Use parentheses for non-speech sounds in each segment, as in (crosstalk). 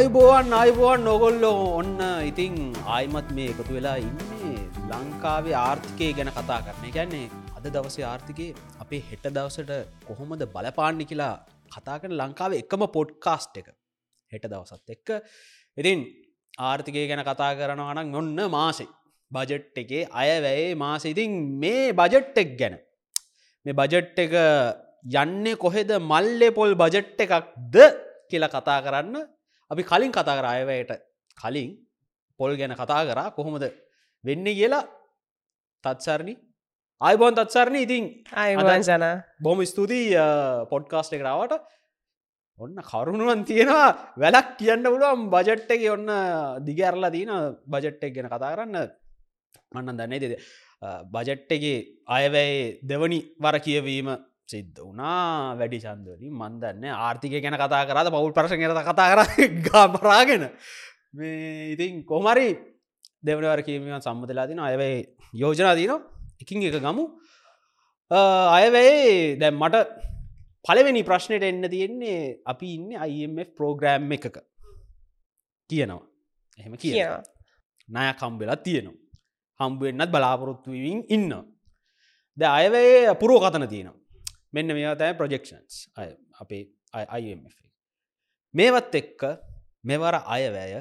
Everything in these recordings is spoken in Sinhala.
ආයුබෝවන් ආයුබෝවන් නොගොල්ලෝ ඔන්න ඉතිං ආයිමත් මේ එකතු වෙලා ඉන්නේ ලංකාවේ ආර්ථිකය ගැන කතා කරන ගැන්නේ අද දවසේ ආර්ථිකය අපේ හෙට දවසට කොහොමද බලපාණ්ඩි කියලා කතා කරන ලංකාව එකම පොඩ්කාස්ට් එක. හෙට දවසත් එක්ක. ඉතින් ආර්ථිකය ගැන කතා කරනවනක් ඔන්න මාසේ බජට් එකේ අයවැයේ මාස. ඉතින් මේ බජට් එක් ගැන. මේ බජට් එක යන්නේ කොහෙද? මල්ලෙ පොල් බජට් එකක්ද කියලා කතා කරන්න අපි කලින් කතා කර අයවයට. කලින් පොල් ගැන කතා කරා කොහොමද වෙන්න කියලා? තත්සරණි. අයිබෝන් තත්සරණ ඉතින් අයිවන් ජන බොම ස්තුතියි පොඩ්කාස්ට එකරාවට ඔන්න කරුණුවන් තියෙනවා. වැලක් කියන්න පුළුවන්. බජට් එක ඔන්න දිගඇරලා තියන බජට් එක් ගැන කතා කරන්න. මන්නන් දන්නේ දෙද බජට්ටගේ අයවැයි දෙවනි වර කියවීම සිද්ධ වනා වැඩි චන්දවලින් මන්දන්න ආර්ථික ගැන කතා කරද පවුල් ප්‍රශගත කතා කර (laughs) ගාපරාගෙන ඉතින් කොමරි දෙවනවර කියීම සම්බදලා තින අයවයි යෝජනා දීන එකින් එක ගමු. අයවැයි දැම් මට පලවෙනි ප්‍රශ්නයට එන්න තියෙන්නේ අපි ඉන්න IMF ප්‍රෝග්‍රෑම් එකක. කියනවා. එහෙම කියනවා. නය කම්බෙලා තියෙනවා. හම්බුවෙන්න්නත් බලාපොරොත්තුවවින් ඉන්න ද අයවැේ පුරෝ කතන තියෙනවා මෙන්න මේ තෑ ප්‍රජෙක්ෂන්ස් අපේ IMF මේවත් එක්ක මෙවර අයවැය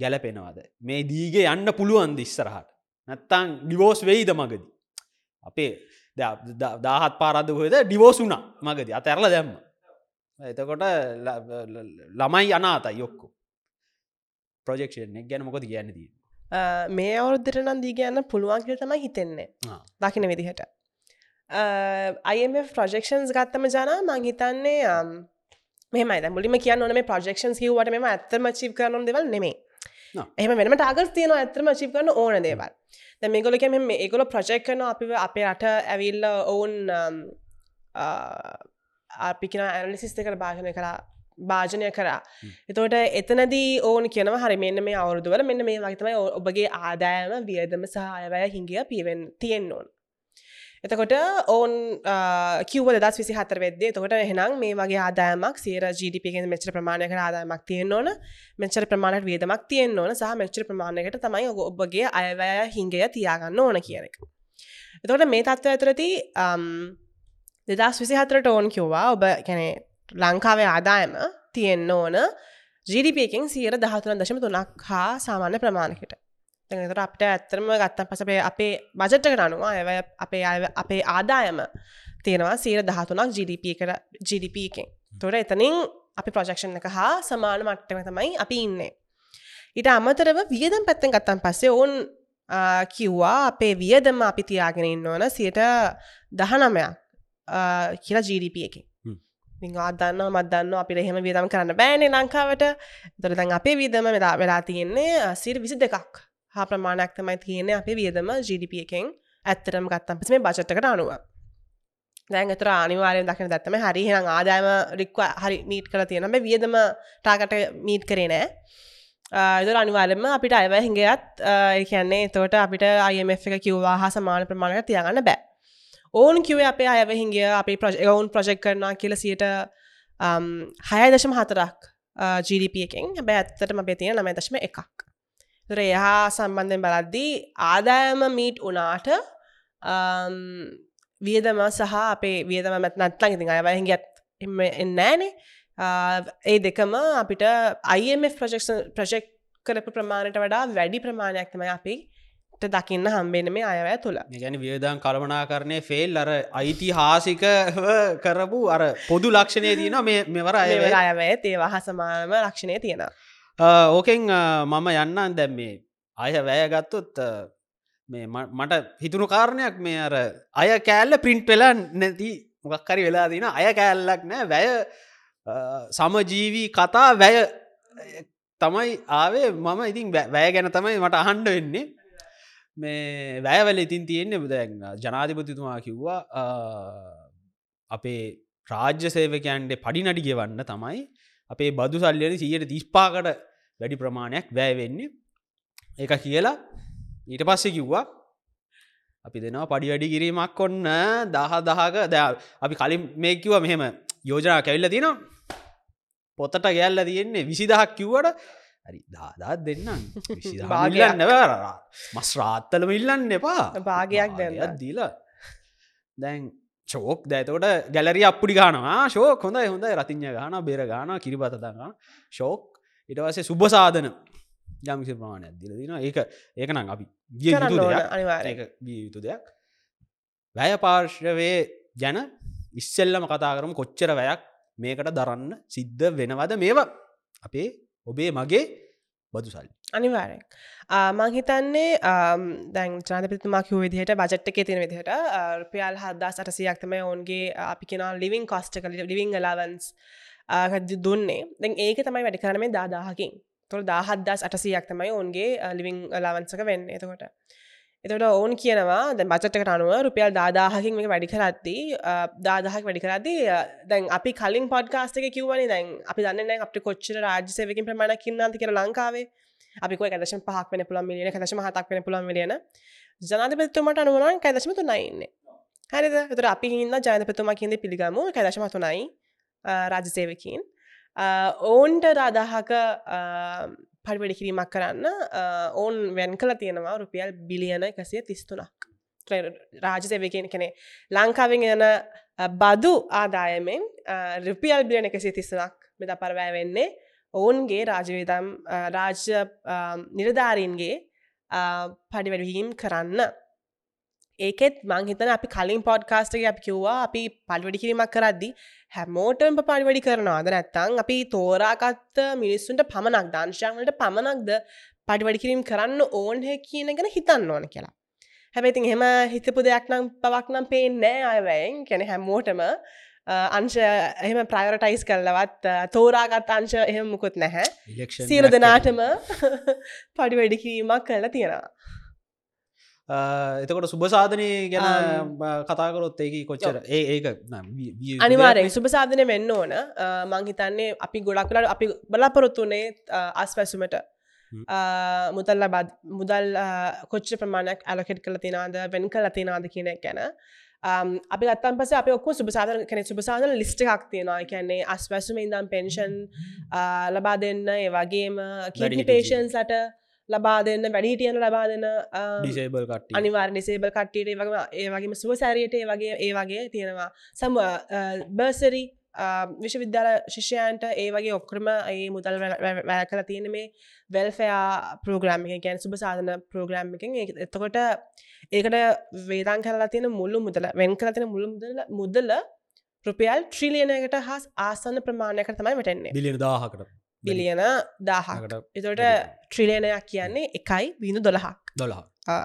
ගැලපෙනවාද? මේ දීගේ යන්න පුළුවන් දිස්සරහට නැත්තං ඩිවෝස් වෙයිද මගදී? අපේ දාහත් පාරද හොද ඩිවෝස් වුනා මගදී. අතැරල දැම්ම. එතකොට ළමයි අනාතයි යොක්කු ප්‍රජෙක්ෂන් එක් ගැන මොකද කියන්න දී මේ අවුරුද්දට නම් දී ගන්න පුළුවන් කියල තමයි හිතෙන්නේ. දකින විදිහට IMF ප්‍රජෙක්ෂන්ස් ගත්තම ජන මං හිතන්නේ මෙමයි මුලිම කියන්න ඕන මේ ප්‍රජෙක්ෂන්ස් කිවට මෙම ඇත්තම චිප් කරනම් දෙවල් නෙමේ එහම වෙනම ටාගස් තියෙන ඇත්තම චිප් කරන ඕන දේවල් ද මේගොලක මෙ ඒගොල ප්‍රජෙක් කන අපි අපේ අට ඇවිල්ල ඔවුන් අපිකෙන ඇනලිසිස් දෙකට භාගනය කරා භාජනය කරා එතවට එතනදී ඕන කියනව හරි මෙන්න මේ අවුරුදුවල මෙන්න මේ වගතමයි ඔබගේ ආදායම වියදම සහයවය හිංගිය පිවෙන් තියෙන් ඕන් එතකොට ඕන් කිව දස් විසි හතර වෙද්දේ තකොට එහෙනම් මේ වගේ ආදායමක් සේර ජීඩිපිගෙන් මෙච්‍ර ප්‍රමාණයක ආදායමක් තියෙන් ඕන මෙච්චර ප්‍රමාණට වියදමක් තියෙන් ඕන සහ මෙච්‍ර ප්‍රමාණයකට තමයි ඔබගේ අයවැය හිංගය තියාගන්න ඕන කියන එක. එතකොට මේ තත්ත්ව ඇතරති දෙදස් විසි හතරට ඕන් කිව්වා ඔබ කැනෙ ලංකාවේ ආදායම තියෙන්න ඕන ජීඩිපියකින් සියර දහතුන දශම තුනක් හා සාමාන්‍ය ප්‍රමාණකට තර අපට ඇත්තරම ගත්තන් පසපේ අපේ බජට්ටකට අනුවා ඇ අපේ අපේ ආදායම තියෙනවා සීර දහතුනක් ජිඩිප කර ජිඩිපකින් තොර එතනින් අපි ප්‍රජක්ෂණ එක හා සමාන මට්ටම තමයි අපි ඉන්නේ. ඊට අමතරව වියදම් පැත්තෙන් ගත්තන් පස්සේ ඔවුන් කිව්වා අපේ වියදම අපි තියාගෙන ඉන්න ඕන සියට දහනමයක් කියලා ජීඩිප එකින්. ආදන්න මදන්න අපි එහෙම වියදම් කරන්න බෑනේ ලංකාවට. දොරදන් අපේ වියදම වෙලා වෙලා තියෙන්නේ සිර විසි දෙකක් හා ප්‍රමාණයක් තමයි තියෙන්නේ අපේ වියදම ජීඩිප එකෙන් ඇත්තරම ගත්තම් පස මේ බජට්කට අනුව. දැන් එතර අනිවාරයෙන් දකින දත්තම හරි හෙන ආදායම රික්ව හරි මීට් කළ තියෙනම වියදම ටාකට මීට් කරේ නෑ. ඉදර අනිවාරම අපිට අයව හිඟයත් කියන්නේ තෝට අපිට අයමF එක කිව්වා හා සමාන ප්‍රමාණක තියගන්න බෑ. ඕන් කිවේ අපේ අයව හිංගිය අපේ ප්‍රජ ඔවුන් ප්‍රජෙක්් කරනා කියල සියට හය දශම හතරක් ජීඩිප එකෙන්. හැබැ ඇත්තටම බෙතිය නමයි දශම එකක්. එහා සම්බන්ධයෙන් බලද්දී ආදායම මීට් උනාට වියදම සහ අපේ වියදම මැත් නත්ලං ඉතින් අයවයහිගත් එන්නෑනේ ඒ දෙකම අපිට IMF ප්‍රජෙක් ප්‍රජෙක්් කරපු ප්‍රමාණයට වඩා වැඩි ප්‍රමාණයක් තමයි අපි දකින්න හම්බෙන මේ අයවැය තුළ. ගැන වියදන් කළමනා කරණය ෆෙල් අර අයිතිහාසික කරපු අර පොදු ලක්ෂණය තියන මෙවර අයවැය. තේවාහ සමානම ලක්ෂණය තියෙනවා ඕකෙන් මම යන්නන් දැම් මේ අය වැෑගත්තොත් මේ මට හිතුණු කාරණයක් මේ අර අය කෑල්ල පින්ට් වෙලා නැති මොකක්කරි වෙලා දින අය කෑල්ලක් නෑ. වැය සමජීවී කතා වැය තමයි ආවේ. මම ඉතින් වැෑ ගැන තමයි මට අහන්ඩ වෙන්නේ. මේ වැෑවල ඉතින් තියෙන්නේ බුදැන් ජනාධිපතිතුමා කිව්වා අපේ රාජ්‍ය සේවකයන්ට පඩි නඩි ගෙවන්න තමයි. අපේ බදු සල්ලියන සියට තිස්පාකට වැඩි ප්‍රමාණයක් වැෑවෙන්නේ එක කියලා ඊට පස්සේ කිව්වා අපි දෙනවා පඩි වැඩි කිරීමක් ඔන්න දහ දහක. ද අපි කලින් මේ කිව මෙහෙම යෝජනා කැවිල්ල තිනවා පොතට ගැල්ල තියෙන්නේ විසිදහක් කිව්වට හරි දාදාත් දෙන්න භාගයක්. ඉල්ලන්න මස් රාත්තලම ඉල්ලන්න එපා. භාගයක්. භාගයක් දීලා. දැන් චෝක් දැතකොට ගැලරිය අපපුඩි ගානවා ශෝක් හොඳයි හොඳ රතිං්ඥ ගාන බේර ගාන කිරිබත දගා ශෝක් ඉටවසේ සුබ සාධන. යමිසි ප්‍රමාණයක් දිල දින ඒක ඒක නම් අපි. අනිවාර්යෙන්. ඒක විය යුතු දෙයක්. වැය පාර්ශ්වයේ ගැන ඉස්සෙල්ලම කතා කරම. කොච්චර වැයක් මේකට දරන්න සිද්ධ වෙනවද මේවා? අපේ ඔබේ මගේ බදු සල්ලි. අනිවාරෙන් මං හිතන්නේ ආම්, දැන් ජාතපතුමා කිව විදිහට බජට් එක තියෙන විදිහට රුපියල් හදදා සටසියක් තමයි ඔවන්ගේ අපි කෙන ලිවිං කොස්ට කල ලිවිං ලවන්ස් දුන්නේ. දැන් ඒක තමයි වැඩි කරන මේ දාදාහකින්. තොර දාහදදාස් අටසියක් තමයි ඔවන්ගේ ලිවිං ලවන්සක වෙන්න. එතකොට එතට ඔවුන් කියනවා ද බචට්කට අනුව රුපියල් දාදාහකින් මේ වැඩි කරද්දී දාදහක් වැඩි කරදී දැන් අපි කලින් පොඩ්කාස්ටක කිව්වනි දැන් අපි දන්න අප කොච්චර රාජසයකින් ප්‍රමාණ කින්නන්ති කර ලංකාවේ. අපික දශ පහක් වෙන පුළන් මිලියන දශම හතක් වෙන පුළන් මිලියන. ජනතපතුමට අනුවනන් කදශම තුනයින්න හරිද? තුර අපි හින්න ජනතපතුමා කියද පිළිගමු. කදශම තුනයි. රාජසේවකින්. ඔවුන්ට රාදාහක පඩිවැඩි කිරීමක් කරන්න ඔවුන් වැන් කළ තියෙනවා රුපියල් බිලියන එකසිය තිස්තුනක්. රාජසේවකෙන් කෙනෙ ලංකාවෙන් යන බදු ආදායමෙන් රුපියල් බිලියන එකසිය තිස්සනක් මෙත පරවෑ වෙන්නේ ඔවුන්ගේ රාජවේදම් රාජ නිරධාරීන්ගේ පඩිවැඩවීම් කරන්න. ඒකෙත් මංහිතන අපි කලින් පොඩ්කාස්ටක අපි කිව්වා අපි පල්වැඩි කිරීමක් කරද්දි හැමෝටම පඩිවැඩි කරනවාද නැත්තං අපි තෝරාකත්ත මිනිස්සුන්ට පමණක් දංශයන්වලට පමණක්ද පඩිවැඩි කිරීම් කරන්න ඕන්හ කියන ගැන හිතන්න ඕන කියලා. හැබැයිතින් හෙම හිතපු දෙයක් නම් පවක් නම් පේනෑ අයවැයෙන් කැන හැමෝටම අංශ එහෙම ප්‍රයරටයිස් කරලවත් තෝරාගත් අංශ එහෙම මුකුත් නැහැ. සියලු දෙනාටම (laughs) පඩි වැඩි කිරීමක් කරලා තියෙනවා එතකොට සුභසාධනය ගැන කතාකරොත් ඒක කොච්චර? ඒ ඒක අනිවාරෙන් සුභ සාධනය වෙන්න ඕන. මංහිතන්නේ අපි ගොඩක් කලට අපි බලාපොරොත්තුනේ අස් පැසුමට මුදල් ලබත් මුදල් කොච්ච ප්‍රමාණයක් ඇලොකෙට් කළ තිනාද වෙන් කල තිනාද කියන ගැන. අපි ගත්තන් පස අප ඔක්කු සුභසාධන කන සුභසාධන ලිස්ට එකක් තියෙනවා. කියන්නේ අස්වැසුම ඉදම් පෙන්ෂන් ලබා දෙන්න ඒ වගේම කිටි පේෂන්ස්ලට ලබා දෙන්න වැඩිටියන ලබා දෙන්න ඩිසේබල් කට අනිවාර් නිසේබල් කට්ටියට වගේම ඒ වගේම සුව සැරියට ඒ වගේ ඒ වගේ තියෙනවා. සම බර්සරි විශ්වවිද්‍යාල ශිෂයන්ට ඒ වගේ ඔක්‍රම ඒ මුදල් වැෑ කළ තියෙන මේ වෙල්ෆයා ප්‍රෝග්‍රම් එක. ගැන සුභ සාධන ප්‍රෝග්‍රම් එකින්. එතකොට ඒකට වේදන් කරලා තියෙන මුල්ලු මුදල වෙන් කර තියෙන මුළු මුදල මුදල රුපියල් ට්‍රිලියනකට හස් ආසන්න ප්‍රමාණයකට තමයි වැටෙන්නේ. බිලියන දාහකට බිලියන දාහකට එතොට ට්‍රිලේනයක් කියන්නේ එකයි බිඳු දොළහක්. දොලා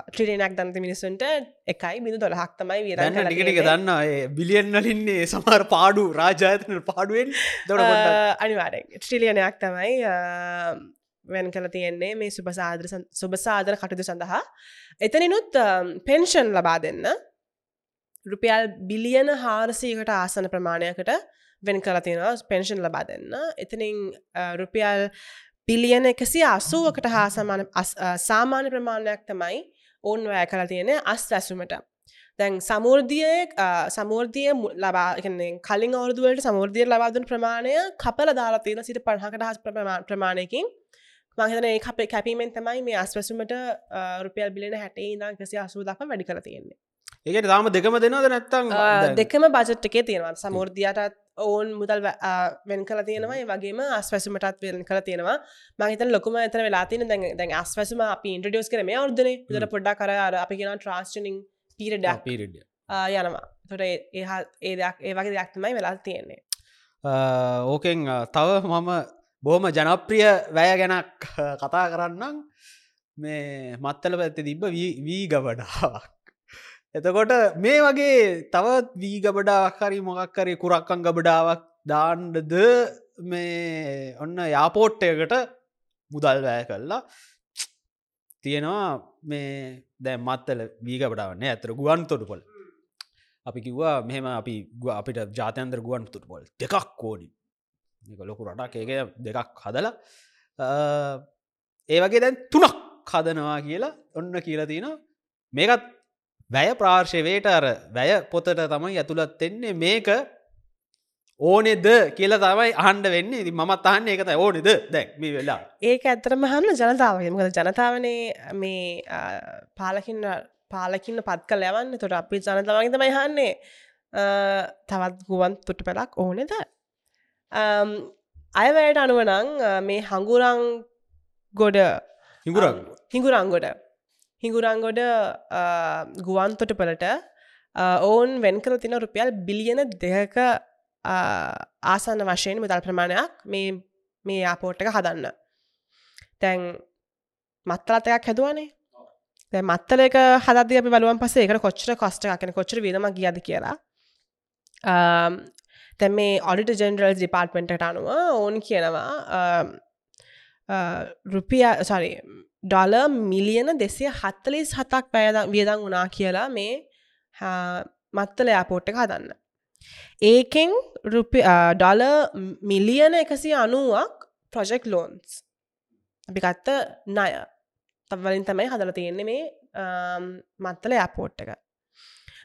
ට්‍රිලේනක් දන්ත මිනිසුන්ට එකයි බිඳු දොළහක් තමයි විර දන්න ටිකටික දන්න බිලියන්නලින්නේ සමහර පාඩු රාජාතන පාඩුවෙන් දොට අනිවාරෙන් ට්‍රිලියනයක් තමයි වැන් කල තියෙන්නේ මේ සුභසාදර සුභසාදර කටයුතු සඳහා. එතනිනුත් පෙන්ෂන් ලබා දෙන්න. රුපියල් බිලියන හාරසීකට ආසන ප්‍රමාණයකට වෙන් කල තියෙනවා. පෙන්ෂන් ලබා දෙන්න. එතනින් රුපියල් පිලියන එකසි අසුවකට හා සමාන සාමාන්‍ය ප්‍රමාණයක් තමයි ඔවුන් වැෑ කල තියෙන අස් ඇසුමට දැන් සමෘර්දිය සමෘර්දිය ලබා කලින් අවුදුවලට සමෘර්දිය ලබාදුන් ප්‍රමාණය කපල දාලා තියෙන සිට පහකට හස් ප්‍රමාණයකින්. මහිතන ඒ අපේ කැපීමෙන් තමයි මේ අස්වැසුමට රුපියල් බිලෙන හැටේ ඉදා කසි අසූ දක් වැඩි කර තියෙන්නේ. ඒකට තාම දෙකම දෙනවද නැත්තං දෙකම බජට් එකේ තියෙනවා. සමෘර්ධියටත් ඔවුන් මුදල් වෙන් කල තියෙනවා. වගේම අස්වැසුමටත් වෙන් කල තියෙනවා. මහිතන ලොකුම එතන වෙලාතින දැන් දැන් අස්වැසුම අපි ඉන්ට්‍රඩියස් කරම අවර්ධන දර පොඩ්ඩා කර අර අපි කියෙන ට්‍රස්ටනිින් පිරඩක් පිරිඩ යනවා. තොට ඒහා ඒ දෙයක් ඒ වගේ දෙයක් තමයි වෙලා තියෙන්නේ. ඕකෙන් තව මම බොහොම ජනප්‍රිය වැය ගැනක් කතා කරන්නම්. මේ මත්තල පැත්ත තිබ්බ වී ගබඩාවක් එතකොට මේ වගේ තවත් වී ගබඩාවක් හරි මොකක්කරේ කුරක්කං ගබඩාවක් දාන්ඩද මේ ඔන්න යාපෝට්ටයකට මුදල් වැෑ කල්ලා තියෙනවා මේ දැ මත්තල වීගබඩාවන්නේ ඇතර ගුවන් තොඩු පොල් අපි කිව්වා මෙහෙම අපි අපිට ජාතයන්දර ගුවන් තුට පොල් දෙකක් කෝඩි ලොකු රටක්. ඒක දෙකක් හදලා ඒ වගේ දැන් තුනක් හදනවා කියලා ඔන්න කියලා තියෙන මේකත් වැය ප්‍රාර්ශවයට අර වැය පොතට තමයි ඇතුළත් එන්නේ මේක ඕනෙද කියලා තමයි අහන්ඩ වෙන්න. ඉති මත් අහන්න එකත ඕනෙද? දැක් මේ වෙලා ඒක ඇත්තරම හන්න ජනතාවගේ මොකද ජනතාවනේ මේ පාලකින්න පාලකින්න පත් කල යවන්න. තොට අපි ජනතාවගේ තමයි හන්නේ තවත් ගුවන් තුට පෙලක් ඕනෙද අයවැයට අනුවනං මේ හඟුරං ගොඩ හිගුරක් හිඟුරංගොඩ හිඟුරංගොඩ ගුවන්තොට පලට ඔවුන් වෙන් කර තින රුපියල් බිලියන දෙක ආසන්න වශයෙන් මුදල් ප්‍රමාණයක් මේ මේ යාපෝට්ටක හදන්න. තැන් මත්තලතයක් හැදුවනේ. දැ මත්තලක හදද අපි බලුවන් පසේ එකට කොච්චර කොස්ට කන කොච්චර වීදම ගියද කියලා. තැ මේ ඔඩිට ජෙනරල් ඩිපාර්ට්මෙන්ටට අනුව ඕන් කියනවා රුපිය සරි ඩොල මිලියන දෙසිය හත්තලිස් හතක් පැයද වියදං වනා කියලා මේ මත්තල යාපෝට් එක හදන්න. ඒකෙන් රුපි ඩොල මිලියන එකසි අනුවක් ප්‍රොජෙක්් ලෝන්ස් අපි ගත්ත ණය. තවලින් තමයි හදල තියෙන්නේ මේ මත්තල යාපෝට් එක.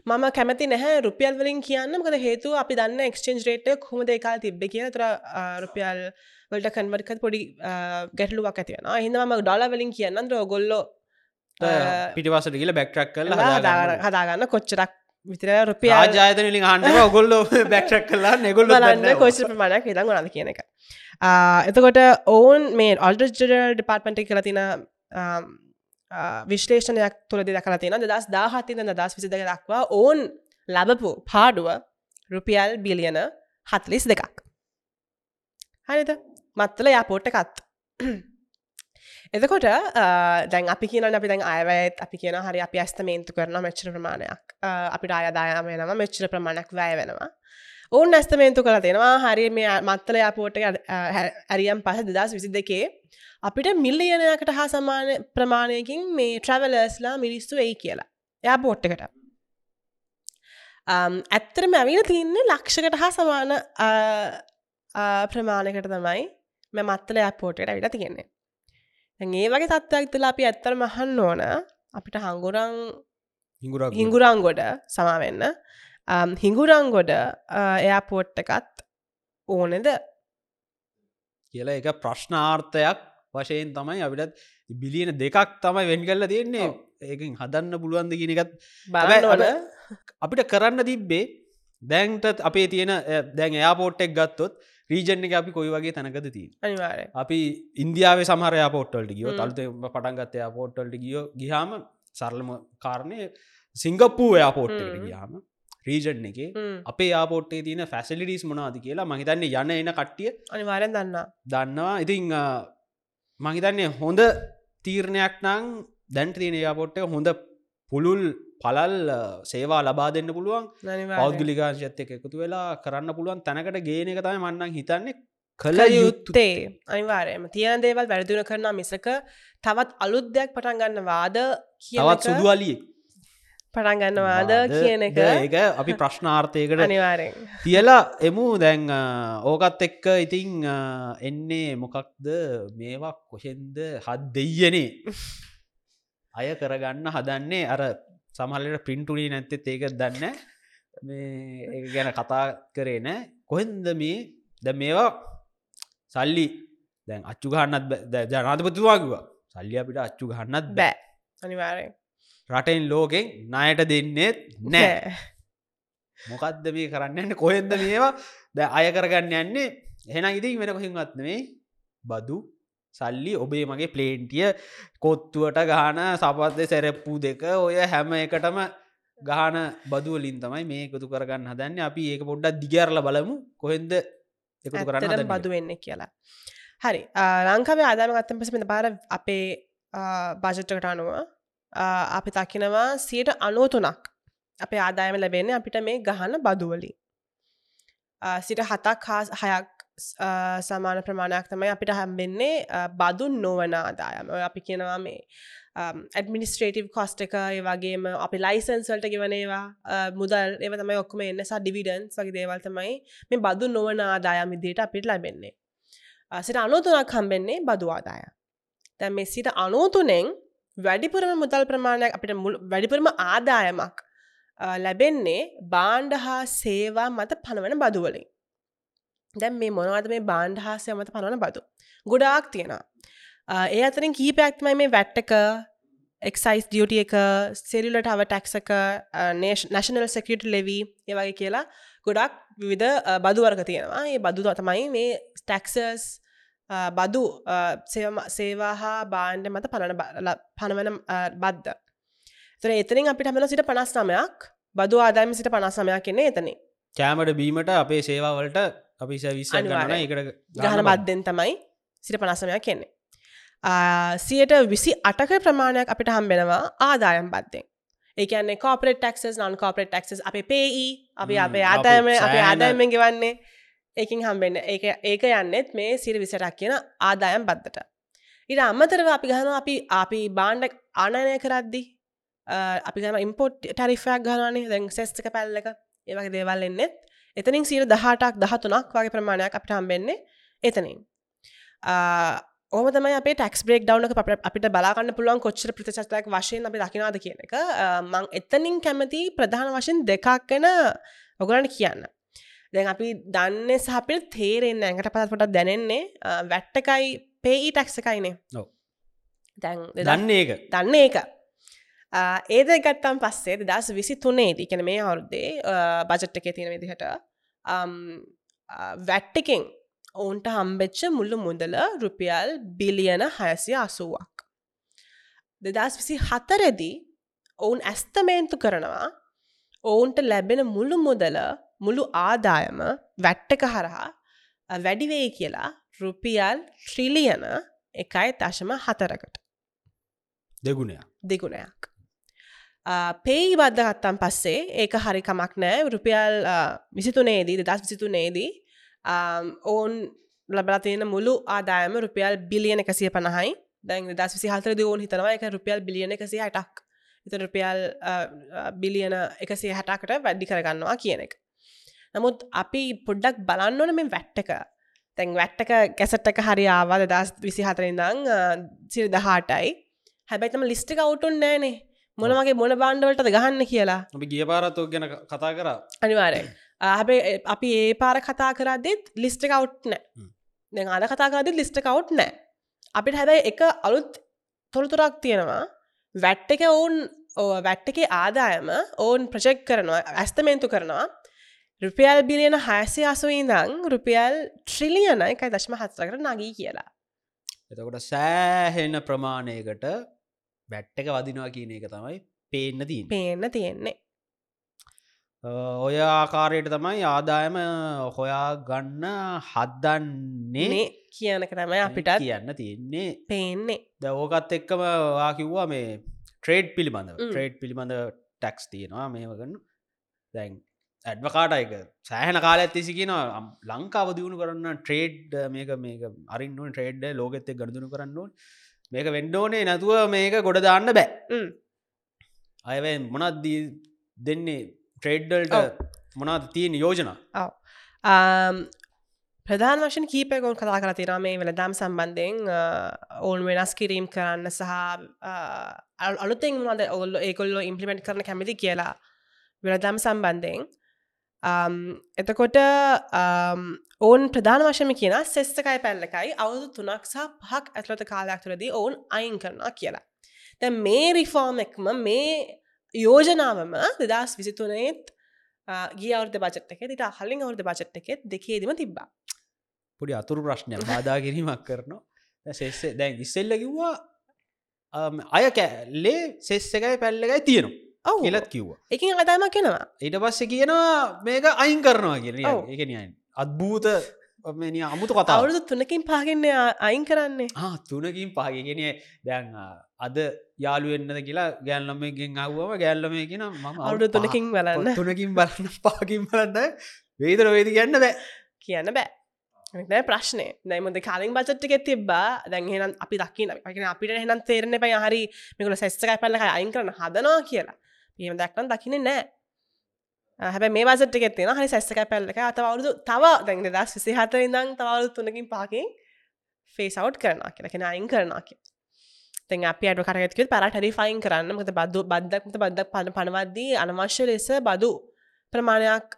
මම කැමති නැහැ රුපියල් වලින් කියන්න. මකද හේතු අපි දන්න එක්ස්චේන්ජ් රේට හොම දෙකා තිබ්බ කිය තර රුපියල් වලට කන්වර්කත් පොඩි ගැටලුවක් ඇතිවන හිදම ඩොල වලින් කියන්න ගොල්ලෝ පිටිවසට කියල බැක්ටරක් කල හදාගන්න. කොච්චරක් විතර රුපිය ආජාතනලින් හන්ඩ ඔගොල්ල බැක්ටරක් (laughs) කලා නෙගොල්ල ලන්න කොච ප්‍රමාණයක් හිදන් ගොනද කියන එක. එතකොට ඔවුන් මේ ඔල්ඩජරල් ඩිපාර්ට්මට කලතින විශ්ලේෂණයක් තුළදි දකලා තියෙන දස් දාහතින දස් විසි දෙක දක්වා ඕන් ලබපු පාඩුව රුපියල් බිලියන හත්ලිස් දෙකක්. හරිත මත්තල යාපෝට්ට කත් එතකොට දැන් අපි කියන අපි දැන් අයවැත් අපි කියන හරි අපි ඇස්තමේන්තු කරන මෙච්චර ප්‍රමාණයක්. අපිට අයදායම වෙනම මෙච්චර ප්‍රමාණයක් වැය වෙනවා. ඔවුන් ඇස්තමේන්තු කළ තියෙනවා හරි මේ මත්තල යාපෝට ඇරියම් පහ දෙදස් විසි දෙකේ අපිට මිල්ලියනයකට හා සමාන ප්‍රමාණයකින් මේ ට්‍රවලර්ස්ලා මිනිස්සු එයි කියලා. එයා පෝට්ටකට ඇත්තරම ඇවිල තියන්නේ ලක්ෂකට හා සමාන ප්‍රමාණකට තමයි මෙ මත්තල පෝටට ඇවිට තියෙන්නේ. ඒ වගේ තත්ත්වයක් තුලා අපි ඇත්තර මහන්න ඕන. අපිට හංගුරං හිංගුරංගොඩ සමාවෙන්න හිංගුරංගොඩ එයා පෝට්ටකත් ඕනෙද? කියලා එක ප්‍රශ්නාර්ථයක් වශයෙන් තමයි අපිටත් බිලියන දෙකක් තමයි වෙන් කල්ල තියෙන්නේ. ඒකින් හදන්න පුළුවන්ද කියනකත් බලන්න අපිට කරන්න තිබ්බේ දැන්ටත් අපේ තියෙන දැන් එයාපෝට්ටෙක් ගත්තොත් රීජන එක අපි කොයි වගේ තැනකද තිී අනිවාර අපි ඉන්දියාව සමහර පොට්ටල්ට ගියෝ තල්ත පටන්ගත්ත පොට්ටල්ට ගියෝ ගිහාම සරලම කාරණය සිංගප්පූ යාපෝට්ට ගියාම රීජන් එක අපේ ආපෝට්ටේ තියන ෆැසිලිටිස් මොනාද කියලා මහිතන්න යන එන කට්ටිය අනිවාරෙන් දන්න දන්නවා. ඉතිං මහිතන්නේ හොඳ තීරණයක් නං දැන්ට තියෙන යාපොට්ට හොඳ පුළුල් පලල් සේවා ලබා දෙන්න පුළුවන්. පෞද්ගලිකාශයත් එක එකතු වෙලා කරන්න පුළුවන් තැනකට ගේන එක තම මන්නන් හිතන්නේ කළ යුත්තේ. අනිවාරයම තියන දේවල් වැරදින කරන මිසක තවත් අලුද්දයක් පටන්ගන්න වාද තවත් සුදුවලියෙක් පටන්ගන්නවාද කියන එක? ඒක අපි ප්‍රශ්නාර්ථයකට අනිවාරෙන් තියලා එමු. දැන් ඕකත් එක්ක ඉතිං එන්නේ මොකක්ද? මේවා කොහෙන්ද හත් දෙයනේ අය කරගන්න හදන්නේ අර සමහලට පින්ටුනී නැත්තෙත් ඒක දන්න මේ ගැන කතා කරේ නෑ කොහෙන්ද මේ? ද මේවා සල්ලි දැන් අච්චු ගන්නත් ජනාධපතිවාගව සල්ලි අපිට අච්චු ගන්නත් බෑ. අනිවාරය රටෙන් ලෝකෙන් ණයට දෙන්නෙත් නෑ. මොකක්ද මේ කරන්නන්න කොහෙන්ද මේවා? ද අය කරගන්න යන්නේ. එහෙන ඉතින් වෙන කොහින්ගත්නේ බදු සල්ලි ඔබේ මගේ ප්ලේන්ටිය කොත්තුවට ගාන සපත්ය සැරප්පු දෙක ඔය හැම එකටම ගාන බදුවලින් තමයි මේ එකතු කරගන්න හදන්න. අපි ඒක පොඩ්ඩක් දිගරල බලමු. කොහෙන්ද එකතු කරන්න බදු වෙන්න කියලා. හරි. ලංකාවේ ආදාම ගත්තම පසම පාර අපේ බාජට්ටකට අනුව අපි තකිනවා සියට අනෝතුනක් අපේ ආදායම ලැබෙන්නේ අපිට මේ ගහන බදුවලින් සිට හතක් හා හයක් සමාන ප්‍රමාණයක් තමයි අපිට හැම්බෙන්නේ බදුන් නොවන ආදායම. අපි කියනවා මේ ඇඩමිනිස්ට්‍රේටව් කොස්ට එක වගේම අපි ලයිසන්ස්වල්ට ගෙවනේවා මුදල් ඒව තමයි ඔක්කම එන්නසා ඩිවිඩන්ස් වගේ දේවල් තමයි මේ බදු නොවන ආදායම ඉදිට අපිට ලැබෙන්නේ. සිට අනෝතුනක් හම්බෙන්නේ බදු ආදාය තැ මේ සිට අනෝතුනෙන් වැඩිපුරම මුදල් ප්‍රමාණයක් අපිට වැඩිපුරම ආදායමක් ලැබෙන්නේ බාණ්ඩ හා සේවා මත පනවන බදුවලින් දැන් මේ මොනවද මේ බාණ්ඩ හාසය මත පනවන බදු. ගොඩාක් තියෙනවා. ඒ අතරින් කීපයක්මයි මේ වැට්ටක එක්සයිස් ඩියුට එක සෙරිලට අව ටැක්සක නැශනල් සෙකට ලෙවී ඒවගේ කියලා ගොඩක් විවිධ බදුවර්ග තියෙනවා ඒ බදු තමයි මේ ටැක්සස් බදු සේවා හා බාණ්ඩ මත පණන පණවන බද්ධ තර එතනින් අපිට හමල සිට පනස් නමයක් බදු ආදායම සිට පනස් සමයක් කෙන්නේ එතනේ කෑමට බීමට අපේ සේවාවලට අපි විස ගන්න එකට ගහන බද්ධෙන් තමයි සිට පනස්සමයක් කෙන්නේ සියට විසි අටක ප්‍රමාණයක් අපිට හම්බෙනවා ආදායම් බද්ධෙන් ඒකන්නේ කෝපරට ටක්ස් නන් කෝපරට ටක්ස් අප පේයි අපි අපේ ආදායම අප ආදායමෙන් ගෙවන්නේ ඒකින් හම්බෙන්න ඒක ඒක යන්නෙත් මේ සිර විසටක් කියන ආදායම් බද්ධට ඉට අම්මතරව අපි ගහන අපි අපි බාණ්ඩ ආනයනය කරද්දි අපි ගම ඉම්පෝට් ටරිෆයක් ගනනේ දැන් සෙස්්ක පැල්ලක ඒවගේ දේවල් එන්නෙත්. එතනින් සීර දහටක් දහතුනක් වගේ ප්‍රමාණයක් අපිට හම්බෙන්නේ එතනින්. ඕම තමයි අපේ ටක්ස් බ්‍රේක් ඩවන අපිට බලාගන්න පුළුවන් කොච්චර ප්‍රතිචතයක් වශයෙන් අපි දකිනාද කියන එක. මං එතනින් කැමති ප්‍රධාන වශයෙන් දෙකක්ගෙන ඔගලන්ට කියන්න. දැන් අපි දන්න සහපිට තේරෙන්න ඇඟට පත් පොටත් දැනෙන්නේ වැට්ටකයි පේයි ටක්ස එකයිනේ. දැන් දන්න ඒක. දන්න ඒක. ඒද ගත්තම් පස්සේ දස් විසි තුනේදී කැන මේ අවුරුද්දේ බජට් එක තියෙන විදිහට වැට්ටකෙන් ඔවුන්ට හම්බෙච්ච මුල්ලු මුදල රුපියල් බිලියන හයසිය අසුවක්. දෙදස් විසි හතරෙදී ඔවුන් ඇස්තමේන්තු කරනවා ඔවුන්ට ලැබෙන මුළු මුදල මුළු ආදායම වැට්ටක හරහා වැඩිවෙයි කියලා රුපියල් ට්‍රිලියන එකයි දශම හතරකට. දෙගුණයක්. දෙගුණයක්. පේයි බද්ධගත්තම් පස්සේ ඒක හරි කමක් නෑ. රුපියල් විසිතුනේදී දස් විසිතුනේදී ඔවුන් ලබලා තියෙන මුළු ආදායම රුපියල් බිලියන එකසිය පණහයි දැන් දස් විසි හතර ඕන් හිතනවා එක රුපියල් බිලියන එකසිය හටක් එත රුපියල් බිලියන එකසිය හටකට වැඩි කරගන්නවා කියන එක නමුත් අපි පොඩ්ඩක් බලන්න ඕන මේ වැට්ටක. තැන් වැට්ටක කැසට්ටක හරි ආවාද දස් විසි හතරඉදං සිරි දහටයි. හැබැයිතම ලිස්ටික අවුටුන් නෑනේ මොනවගේ මොන බාණ්ඩවලටද ගහන්න කියලා. අපි ගිය පාරත්තුෝ ගැන කතා කර. අනිවාරය හැබේ අපි ඒ පාර කතා කරදෙත් ලිස්ට කවුට් නෑ දෙ අද කතා කරදි ලිස්ට කවුට් නෑ අපිට හැබැයි එක අලුත් තොරතුරක් තියෙනවා. වැට්ට එක ඔවුන් වැට්ට එක ආදායම ඔවුන් ප්‍රජෙක්් කරනවා ඇස්තමේන්තු කරනවා රුපියල් බිලියන හයසේ අසුවීදං රුපියල් ට්‍රිලියන එකයි දශ්ම හත්සකර නගී කියලා. එතකොට සෑහෙන ප්‍රමාණයකට බැට්ට එක වදිනවා කියන එක තමයි පේන්න දී පේන්න තියෙන්නේ. ඔය ආකාරයට තමයි ආදායම හොයා ගන්න හද්දන්නේ කියනක තමයි අපිට කියන්න තියෙන්නේ. පේන්නේ. දවෝකත් එක්කම වා කිව්වා මේ ට්‍රේඩ් පිළිබඳ ට්‍රේඩ් පිළිබඳ ටැක්ස් තියෙනවා. මේවගන්න දැන් ඇඩ්වකාට එක සෑහන කාල ඇතිසි කියන ලංකාව දියුණු කරන්න ට්‍රේඩ් මේක මේක අරින්නුව ට්‍රේඩ් ලෝකෙත්තෙ ගඩදුණු කරන්න මේක වෙන්ඩෝනේ නැතුව මේක ගොඩ දාන්න බෑ. අයව මොනත් දෙන්නේ? ට්‍රේඩ්ඩල්ට මොනාද තියෙන යෝජනා? ප්‍රධාන වශයෙන් කීපයකොන් කතා කර තිරා මේ වෙලදම් සම්බන්ධයෙන්. ඔවුන් වෙනස් කිරීම් කරන්න සහ අලුතෙන් මොද ඔල්ල ඒකොල්ලො ඉම්පලිමෙන්ට් කරන කැමිති කියලා වෙලදම් සම්බන්ධයෙන් එතකොට ඔවුන් ප්‍රධාන වශයම කියන සෙස්තකයි පැල්ලකයි අවුදු තුනක් සහ පහක් ඇතුළත කාලයක් තුරදී ඔවුන් අයින් කරනවා කියලා. දැ මේ රිෆෝර්ම් එක්ම මේ යෝජනාවම දෙදස් විසිතුනේත් ගිය අවුද බචට් එක ට හලින් අවුද බචට් එකෙත් දෙකේදීම තිබ්බා පොඩි අතුරු ප්‍රශ්නය බාධා කිරීමක් කරනවා සෙස්සේ දැන් ඉස්සෙල්ල කිව්වා අය කෑල්ලේ සෙස් එකයි පැල්ලකයි තියෙනවා ඔව කියලත් කිව්වා. එකින් අදාම කෙනවා ඊට පස්සේ කියනවා මේක අයින් කරනවා කිය ඒකනයි අත්භූත අමුතු කතා අවුරුදු තුනකින් පාගන්න අයින් කරන්නේ. තුනකින් පාගගෙන දැන් අද යාළුවෙන්න්නද කියලා ගැල්ලමකින් අව්වම ගැල්ලම කියෙන ම අවුදු තුනකින් බලන්න. තුනකින් බලන්න පාකින් බලන්න. වේදර වේද ගන්න බෑ. කියන්න බෑ. නෑ ප්‍රශ්නය නයිමද කාලින් බචට්ක තිබා දැන්හෙන අපි දකින අපිට හෙන තේරන පයි හරි. මෙකල සෙස්ටකයි පල්ලක අයින් කරන හදනවා කියලා පියම දක්න දකින නෑ හැබ මේ වසට ගෙත්තින හරි සැස්සක පැල්ලක අතවරුදු තව දැන් දස් විසි හත ඉදං තවරු තුනකින් පාකින් ෆේසවට් කරන කියෙන කෙන අයින් කරන කිය තැන් අප අඩ කරගත්ක පරට හරි ෆයින් කරන්න. මත බදු බද්දක්මත බද්දක් පන පනවද්දී අනවශ්‍ය ලෙස බදු ප්‍රමාණයක්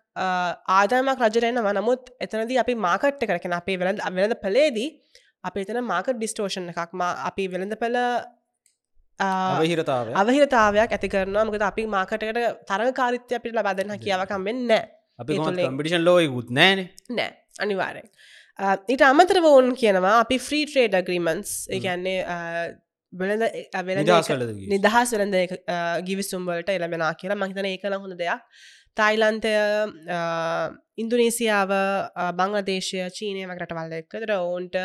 ආදායමක් රජරෙනවා නමුත් එතනදී අපි මාකට්ට කරකෙන අපේ වෙළඳ වෙළඳ පලේදී අප එතන මාකට් ඩිස්ටෝෂන් එකක් අපි වෙළඳ පල අවහිරතාව අවහිරතාවයක්? ඇති කරනවා. මකද අපි මාකටකට තරග කාරිත්‍ය අපිට ලබාදන්න කියවකම් වෙන්න අපි කම්පිටිෂන් ලෝයකුත් නෑන නෑ අනිවාරෙන් ඊට අමතරව ඔවුන් කියනවා අපි ෆ්‍රී ට්‍රේඩ ග්‍රීමන්ස් එකන්නේ වෙළඳ නිදහස් වෙළඳ ගිවිසුම්වලට එළබෙනා කියලා මහිතන ඒකන හොඳ දෙයක් තායිලන්තය ඉන්දුනේසියාව බංලදේශය චීනය වකටවල්ල එක්කතර ඔවුන්ට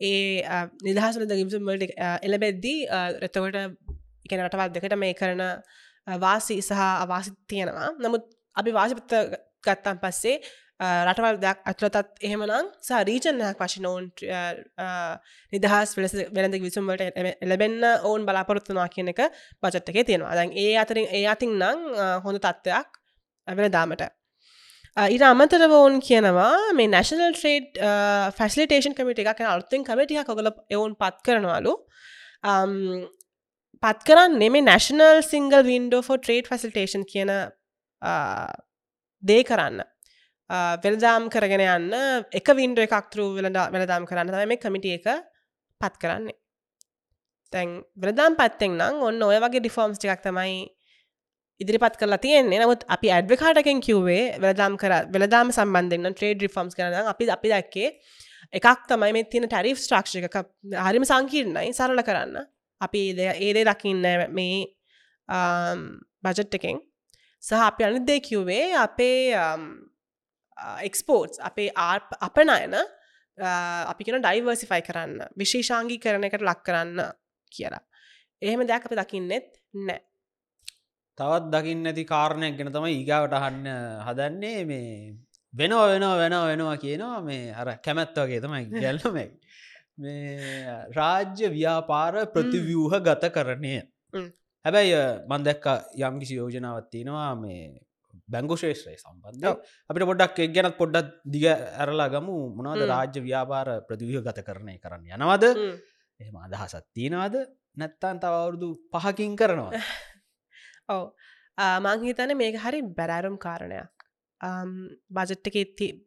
ඒ නිදහසලද ගිවිසුම්වලට එලබෙද්දී රෙතකොට එක රටවල් දෙකට මේ කරන වාසි සහ අවාසි තියෙනවා. නමුත් අපි වාසිපත්ත ගත්තන් පස්සේ රටවල් දෙයක් අත්ලතත් එහෙමනම් සා රීජනයක් වශන ඔවුන් නිදහස් වෙලස වෙළඳ විසුම්වට එලබෙන්න ඔවුන් බලාපොරොත්තුනා කියන එක බජට්ටකේ තියෙනවා. දැන් ඒ අතරින් ඒ අතින් නං හොඳ තත්ත්වයක් වෙන දාමට ඉට අමතරව ඔවුන් කියනවා මේ නැශනල් ට්‍රේඩ් ෆැස්ලිටේෂන් කමිට එකක් අලුත්තෙන් කමටිය කොගල එවුන් පත් කරනවලු. පත් කරන්න නෙමේ national single window for trade facilitation කියන දේ කරන්න. වෙළදාම් කරගෙන යන්න එක වින්ඩ එකක්තරු වෙළඩ වෙළදාම් කරන්න තම මේ කමිටිය එක පත් කරන්නේ. තැන් වෙළදාම් පත්තෙන් නම් ඔන්න ඔය වගේ ඩිෆෝම්ස් ටිකක් තමයි ඉදිරිපත් කරලා තියෙන්නේ. නමුත් අපි ඇඩ්වකාටකෙන් කිව්වේ වෙළදාම් කර වෙළදාම සම්බන්ධෙන්න්න ට්‍රේඩ් රිෆෝම්ස් කරන අපි අපි දක්කේ එකක් තමයි මේ තියෙන ටැරිෆ් ස්ට්‍රක්ෂ එක. හරිම සංකීර්ණයි සරල කරන්න. අපි ඒදේ දකින්න මේ බජට් එකෙන්. සහ අපි අනිදේ කිව්වේ අපේ එක්ස්පෝර්ට්ස් අපේ අපනයන අපි කෙන ඩයිවර්සිෆයි කරන්න. විශේෂාංගී කරන එකට ලක් කරන්න කියලා. එහෙම දෙයක් අප දකින්නෙත් නෑ තවත් දකින්න ඇති කාරණයක් ගෙන තම ඒගාවට අහන්න හදන්නේ. මේ වෙනවා වෙනවා වෙනවා වෙනවා කියනවා. මේ අර කැමැත් වගේ තමයි ගැල්ලමයි මේ රාජ්‍ය ව්‍යාපාර ප්‍රතිවියූහ ගත කරණය. හැබැයි මන්දැක්ක යම්කිසි යෝජනාවත් තියෙනවා. මේ බැංගු ශේෂ්‍රය සම්බන්ධ අපිට පොඩ්ඩක් එක් ගැනත් පොඩ්ඩක් දිග ඇරලා ගමු. මොනවද රාජ්‍ය ව්‍යාපාර ප්‍රතිවිය ගත කරණය කරන්න යනවද? එහෙම අදහසත් තියෙනවාද? නැත්තන් තවවුරුදු පහකින් කරනවා (laughs) ඔව. මංහිතන මේක හරි බැරෑරුම් කාරණයක්. බජට්ක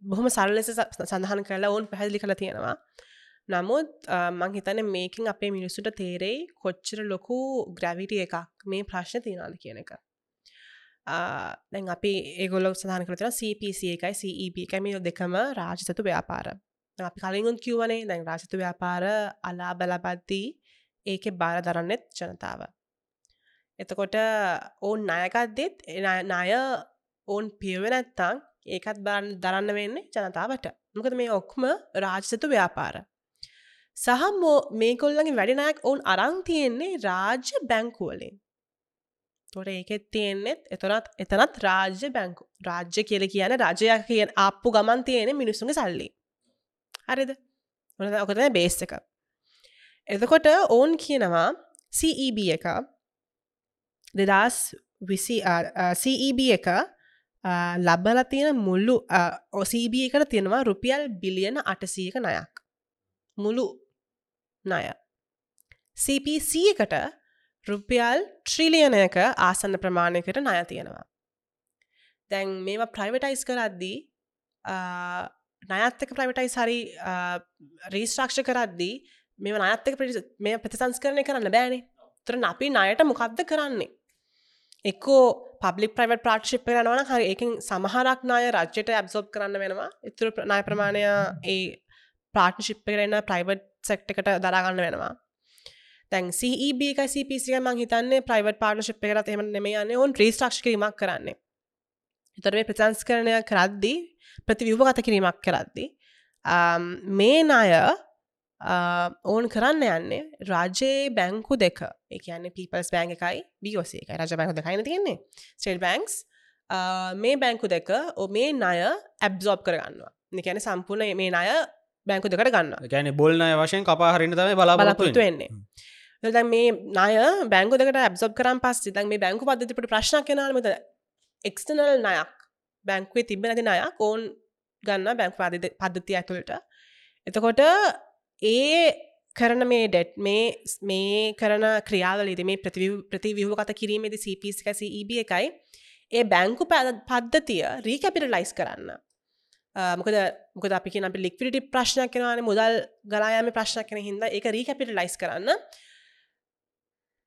බොහොම සල් ලෙස සඳහන් කරලා ඔවුන් පැහැදිලි කළ තියෙනවා. නමුත් මං හිතන මේකින් අපේ මිනිස්සුට තේරෙයි කොච්චර ලොකු ග්‍රැවිටිය එකක් මේ ප්‍රශ්න තියනාද කියන එක. දැන් අපි ඒගොල සහන කරතන CPC එකයි CEP කැමිය දෙකම රාජසතු ව්‍යාපාර. අපි කලින්ගුන් කිව්වනේ දැන් රාජතු ව්‍යාපාර අලා බලපද්දී ඒක බාර දරන්නෙත් ජනතාව. එතකොට ඔවුන් ණයකත්දෙත් ණය ඔවුන් පියවෙනැත්තං ඒකත් බාරන්න දරන්න වෙන්නේ ජනතාවට. මොකද මේ ඔක්ම රාජසතු ව්‍යාපාර. සහ මේකොල්ලගේ වැඩිනයක් ඔවුන් අරං තියෙන්නේ රාජ්‍ය බැංකුවලින් තොට ඒකෙත් තියෙන්නෙත් එතනත් එතනත් රාජ්‍ය බැංකු. රාජ්‍ය කියල කියන රජයක් කියන අපපු ගමන් තියෙන මිනිස්සුන්ගේ සල්ලි. හරිද? ඔකතන බේස් එක. එතකොට ඔවුන් කියනවා CEB එක. දෙදස් විසි CEB එක ලබල තියෙන මුල්ලු ඔCB එකට තියෙනවා රුපියල් බිලියන අටසීක නයක් මුළු ණය CPC එකට රුපියල් ට්‍රිලියනයක ආසන්න ප්‍රමාණයකට ණය තියෙනවා. දැන් මේවා ප්‍රයිවටයිස් කරද්දී නයත්තක ප්‍රයිවටයිස් හරි රීස්ට්‍රක්ෂ කරද්දී මෙ අනත්තක මේ ප්‍රතිසංස් කරණය කරන්න බෑනේ තරන අපි නයට මොකක්ද කරන්නේ. එක්කෝ පබ්ලික් ප්‍රයිවට් ප්‍රාට්ශිප් කරනවන හරි එකින් සමහරක් නාය රජ්‍යයට ඇබ්සෝබ් කරන්න වෙනවා. ඉතුර නාය ප්‍රමාණය ඒ ප්‍රාට්ශිප් කරන්න ප්‍රයිවට් සෙක්ට එකට දරාගන්න වෙනවා. තැන් CEB එක CPසික මං හිතන්නේ ප්‍රයිවට් පාර්ටනශිප් එකරත් එම නෙම යන්න. ඔවන් ්‍රීස්ටක්ෂ කිරීමක් කරන්නේ. එතරේ ප්‍රචන්ස් කරණය කරද්දී ප්‍රතිවිවහ ගත කිරීමක් කරද්දී um, මේ නාය ඕන් කරන්න යන්නේ රාජයේ බැංකු දෙක. එකන්නේ පිපල්ස් බෑන් එකයි බියෝසේ එකයි. රජ බැංකු දෙකයින තියෙන්නේ? ස්ටේල් බැංක්ස් මේ බැංකු දෙක ඕ මේ ණය ඇබ්සෝබ් කරගන්නවා. නිකැන සම්පූර්ණ මේ ණය බැංකු දෙකට ගන්න ගැන බොල්නය වශයෙන් කපාහරින්න තම බලාපොරතු වෙන්නේ. දැ මේ නාය බැංගුදකට ඇබ්සබ් කරම් පස් සිතන් මේ බැංකු පද්ධතිපට ප්‍රශ්න කෙනීමද එක්ස්ටනල් නයක් බැංකුවේ තිබ නැති නයක් ඕන් ගන්න බැංක් පද්ධති ඇතුළට. එතකොට ඒ කරන මේ ඩෙට් මේ මේ කරන ක්‍රියාවලද මේ ප්‍රතිවිහ කත කිරීමේද CPසිකසි EB එකයි ඒ බැංකු පද්ධතිය රීකැපිට ලයිස් කරන්න මොකද මොකද අපි අපි ලික්විටි ප්‍රශ්නයක් කෙනවාන මුදල් ගලායම ප්‍රශ්න කෙන හිද එක රීකැපිට ලයිස් කරන්න.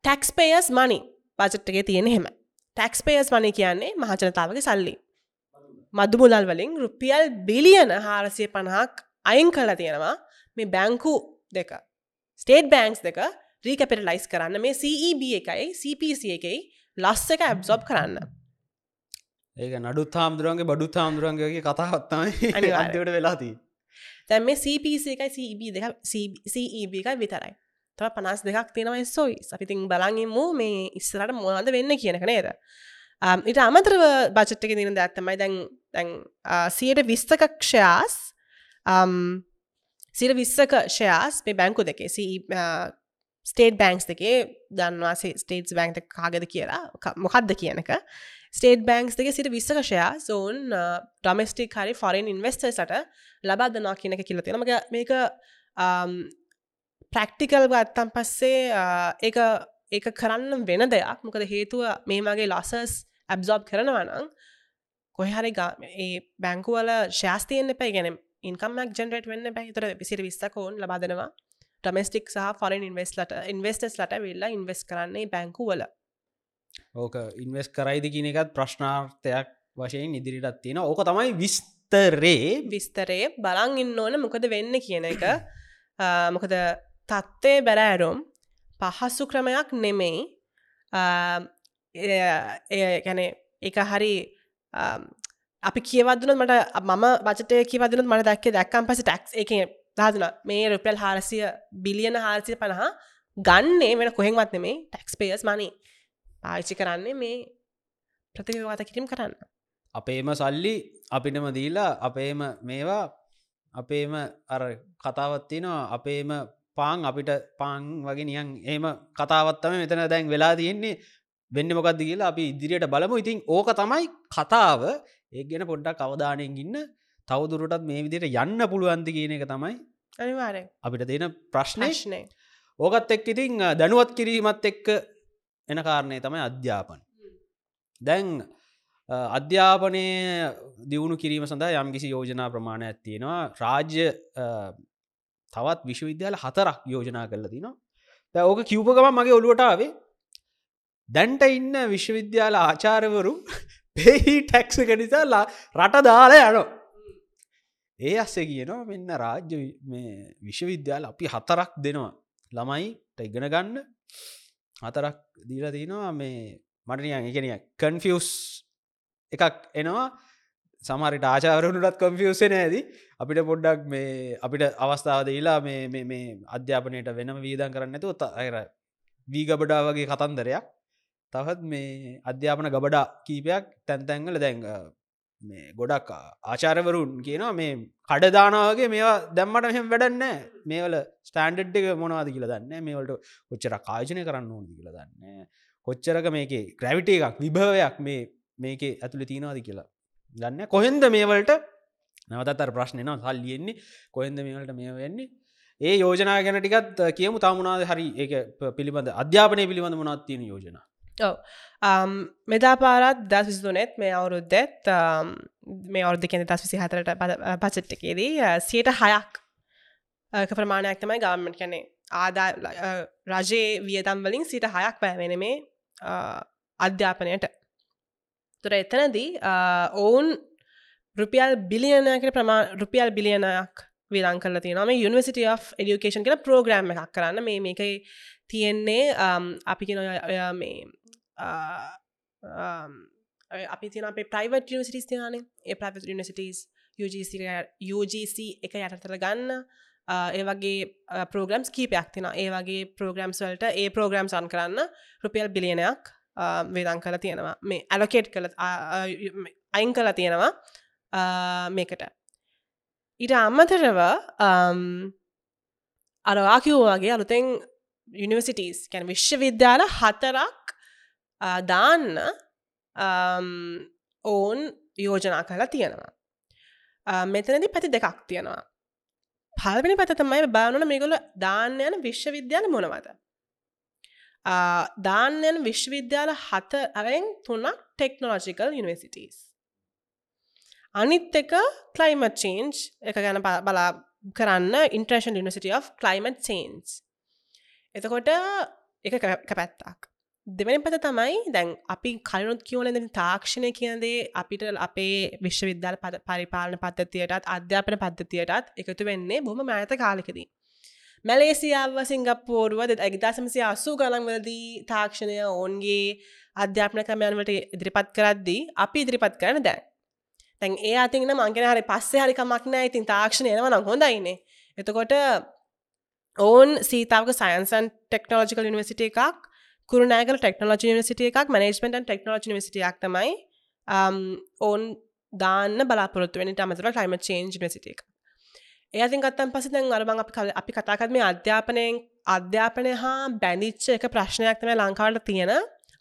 ටැක්ස්පේයස් මනි බජට්ගේ තියෙන හෙම. ටැක්ස්පේයස් මනි කියන්නේ මහජනතාවගේ සල්ලි. මදු මුදල්. වලින් රුපියල් බිලියන හාරසිය පණහක් අයින් කලා තියෙනවා මේ බැංකු දෙක ස්ටේට් බෑන්ක්ස් දෙක රීකැපිට ලයිස් කරන්න. මේ CEB එකයි CPC එකයි ලස්ස එක ඇබ්සොබ් කරන්න. ඒක නඩුත් හාමුදුරුවන්ගේ බඩුත් හාමුදුරුවන්ගේ කතාවත්තමයි (laughs) අනිවාර්යට වෙලාතිී තැන් මේ CPC එකයි CB දෙක CEB එකයි විතරයි. තව පනස් දෙකක් තියෙනවයි සොයි අපිතින් බලගින්මු මේ ඉස්සරට මොනද වෙන්න කියනක නේද? ඉට අමතරව බචට්ක දින ඇත්තමයි දැන් දැන් සියට විස්තකක්ෂයාස් සිර විස්සක ෂයාස් මේ බැංකු දෙකේ ස්ටේට් බැංක්ස් uh, දෙකේ දන්වාසේ ස්ටේටස් බැංක් කාගද කියලා මොකක්ද කියනක ස්ටේට බැංක්ස් දෙක සිට විස්සකෂයා සෝන් ඩොමස්ටික් හරි ෆොරන් ඉන්වස්ටර්සට ලබාදනා කියනක කියල තියෙන මක මේක um, ප්‍රක්ටිකල් ගත්තම් පස්සේ uh, ඒ ඒක කරන්න වෙන දෙයක්. මොකද හේතුව මේ මගේ ලොසස් ඇබ්සෝබ් කරනවනං කොහරි ඒ බැංකුවල ශාස්තියන්න පැයි ගැනම් ඉන්කම්මක් ජෙනරට වෙන්න පැහිතර විසිට විස්සකෝන් ලබාදනවා ටමස්ටික් සහ ෆොරන් ඉන්වස්ලට ඉන්වස්ටස් ලට වෙල්ලා ඉන්වස් කරන්නේ බැංකුවල ඕක ඉන්වස් කරයිද කියන එකත් ප්‍රශ්නාර්ථයක් වශයෙන් ඉදිරිටත් තියෙන ඕක තමයි විස්තරේ. විස්තරේ බලං ඉන්න ඕන මොකද වෙන්න කියන එක. මොකද තත්ත්වය බැරෑරුම් පහසු ක්‍රමයක් නෙමෙයි. ගැන එක හරි අපි කියවදන මට මම බචටය කිවදන මට දැක්ක දැක්කම් පස ටක්ස් එක දාදන මේ රුපියල් හාරසිය බිලියන හාරසිය පණහා ගන්නේ වෙන කොහෙන්වත් නෙමේ ටැක්ස් පේස් මනි පාච්චි කරන්නේ මේ ප්‍රතිවවාත කිරීම් කරන්න. අපේම සල්ලි අපිටම දීලා අපේම මේවා අපේම අර කතාවත්තිනවා අපේම පාං අපිට පාං වගේ නියන් ඒම කතාවත්තම මෙතන දැන් වෙලා තියෙන්නේ. වෙන්න මොකක්ද කියලා අපි ඉදිරියට බලමු. ඉතින් ඕක තමයි කතාව. ඒ ගැන පොඩ්ඩක් අවධානයෙන් ඉන්න තවදුරටත් මේ විදියට යන්න පුළුවන්ති කියන එක තමයි අනිවාර අපිට තියෙන ප්‍රශ්නේෂ්නය ප්‍රශ්නය ඕකත් එක් ඉතිං දැනුවත් කිරීමත් එක්ක එන කාරණය තමයි අධ්‍යාපන. දැන් අධ්‍යාපනය දියුණු කිරීම සඳහා යම් කිසි යෝජනා ප්‍රමාණය ඇත්තියෙනවා රාජ්‍ය තවත් විශ්වවිද්‍යාල හතරක් යෝජනා කරල තිනවා ඕක කිව්පගම මගේ ඔළුවටාවේ දැන්ට ඉන්න විශ්වවිද්‍යාල ආචාරවරු පෙහි (laughs) ටැක්සක නිසාලා රට දාලා යනෝ ඒ අස්සේ කියනවා මෙන්න රාජ්‍ය විශ්වවිද්‍යාල අපි හතරක් දෙනවා. ළමයිට ඉගෙන ගන්න හතරක් දීල තිනවා මේ මටනියන් එකනිය කන්ෆියස් එකක් එනවා. සමරිට ආචාරනුටත් කම්ෆියසන ඇද අපිට පොඩ්ඩක් මේ අපිට අවස්ථාව දීලා මේ අධ්‍යාපනයට වෙනම වීදන් කරන්න ඇතු අර වීගබඩා වගේ කතන්දරයක් තවත් මේ අධ්‍යාපන ගබඩා කීපයක් තැන්තැංගල දැංග මේ ගොඩක් ආචාරවරුන් කියනවා මේ කඩදානාවගේ මේවා දැම්මට මෙහෙම වැඩන්න මේවල ස්ටන්ඩ් එක මොනවාද කියල දන්න මේවලට කොච්චර කායජනය කරන්න ඕනද කියල දන්න කොච්චරක මේකේ ග්‍රැවිට එකක් විභවයක් මේ මේක ඇතුළි තියෙනවාද කියලා දන්න කොහෙන්ද මේවලට? නවතත්තර ප්‍රශ්නයනවා සල්ලියෙන්නේ කොහෙන්ද මේවලට මේ වෙන්නේ ඒ යෝජනා ගැන ටිකත් කියමු. තමුණනාද හරි ඒ පිළිබඳ අධ්‍යාපනය පිළිබඳ මොනත් තියෙන යෝජනා? ඔව මෙදා පාරත් දස් විසිතුනෙත් මේ අවුරුද්දෙත් um, මේ අවුද්ධ කෙන දස් විසි හතරට පචට්ටකේදී සියට හයක් ප්‍රමාණයක් තමයි ගාමට කැනේ ආදා රජයේ වියදම් වලින් සිට හයක් පැවෙන මේ අධ්‍යාපනයට. තුර එතනදී ඔවුන් රුපියල් බිලියනකට ප්‍රමා රුපියල් බිලියනයක් විරං කල තියනම යනිවසිට of ඩියුකේෂන් කල ප්‍රෝග්‍රම් එකක් කරන්න. මේ මේකයි තියෙන්නේ um, අපි කියෙන මේ Uh, um, අපි තින අපේ ප්‍රයිවට් නිසිටිස් තියනේ ඒ ප්‍රයිවට් නිසිටස් UGC එක යටතර ගන්න uh, ඒ වගේ uh, පෝග්‍රම්ස් කීපයක් තින ඒ වගේ පෝග්‍රම්ස් වලට ඒ පෝග්‍රම් සන් කරන්න රුපියල් බිලියනයක් වේදන් කල තියෙනවා. මේ ඇලොකේට් කළ අයින් කල තියෙනවා මේකට. ඊට අම්මතරව um, අරවා කිව්වාගේ අලුතෙන් යනිවසිටස් කැන විශ්වවිද්‍යාල හතරක් දාන්න ඔවුන් යෝජනා කලා තියෙනවා මෙතනදි පැති දෙකක් තියෙනවා පල්පනි පත තමයි බානුන මේගොල දාන්න යන විශ්වවිද්‍යාල මොනවද දාන්නයන විශ්වවිද්‍යාල හත අරෙන් තුනක් ටෙක්නෝලජිකල් යනිවර්සිටස්. අනිත් එක කලයිමට චේන්ජ් එක ගැන බලා කරන්න ඉන්ට්‍රේෂන් යනිසිට of කලයිමට චේන්ස්. එතකොට එක පැත්තක්. දෙවැනි පැත තමයි දැන් අපි කලනුත් කියවන තාක්ෂණය කියදේ අපිට අපේ විශ්වවිද්‍යාල පද පරිපාලන පද්ධතියටත් අධ්‍යාපන පද්ධතියටත් එකතු වෙන්නේ බොම මෑත කාලෙකදී. මැලේසියාව සිංගප්පෝරුව ඇගිතාසමසි අස්සූ ගලන්වලදී තාක්ෂණය ඔවුන්ගේ අධ්‍යාපන ක්‍රමයන්වට ඉදිරිපත් කරද්දී අපි ඉදිරිපත් කරන දැන්. තැන් ඒ අතින්න මංගෙන හරි පස්සේ හරිකමක් නෑ ඉතින් තාක්ෂණය එනවන හොඳයින්නේ. එතකොට ඔවුන් සීතාවක සයින්සන් ටෙක්නෝජිකල් නිවසිට එකක් කුරුණෑගල ටෙක්නෝජි නිවසිටිය එකක් මනේජ්මෙන්ටන් ටෙක්නෝජි නිවසිටියක් තමයි um, ඔවුන් දාන්න බලාපොරොත්තු වෙනට අමතර ක්ලයිම චේන්ජ් නිසිට එක ඒතින් ගත්තන් පස දැන් අරබං අපි කල අපි කතාකත්ම අධ්‍යාපනයෙන් අධ්‍යාපනය හා බැඳිච්ච එක ප්‍රශ්නයක් තම ලංකාවට තියෙන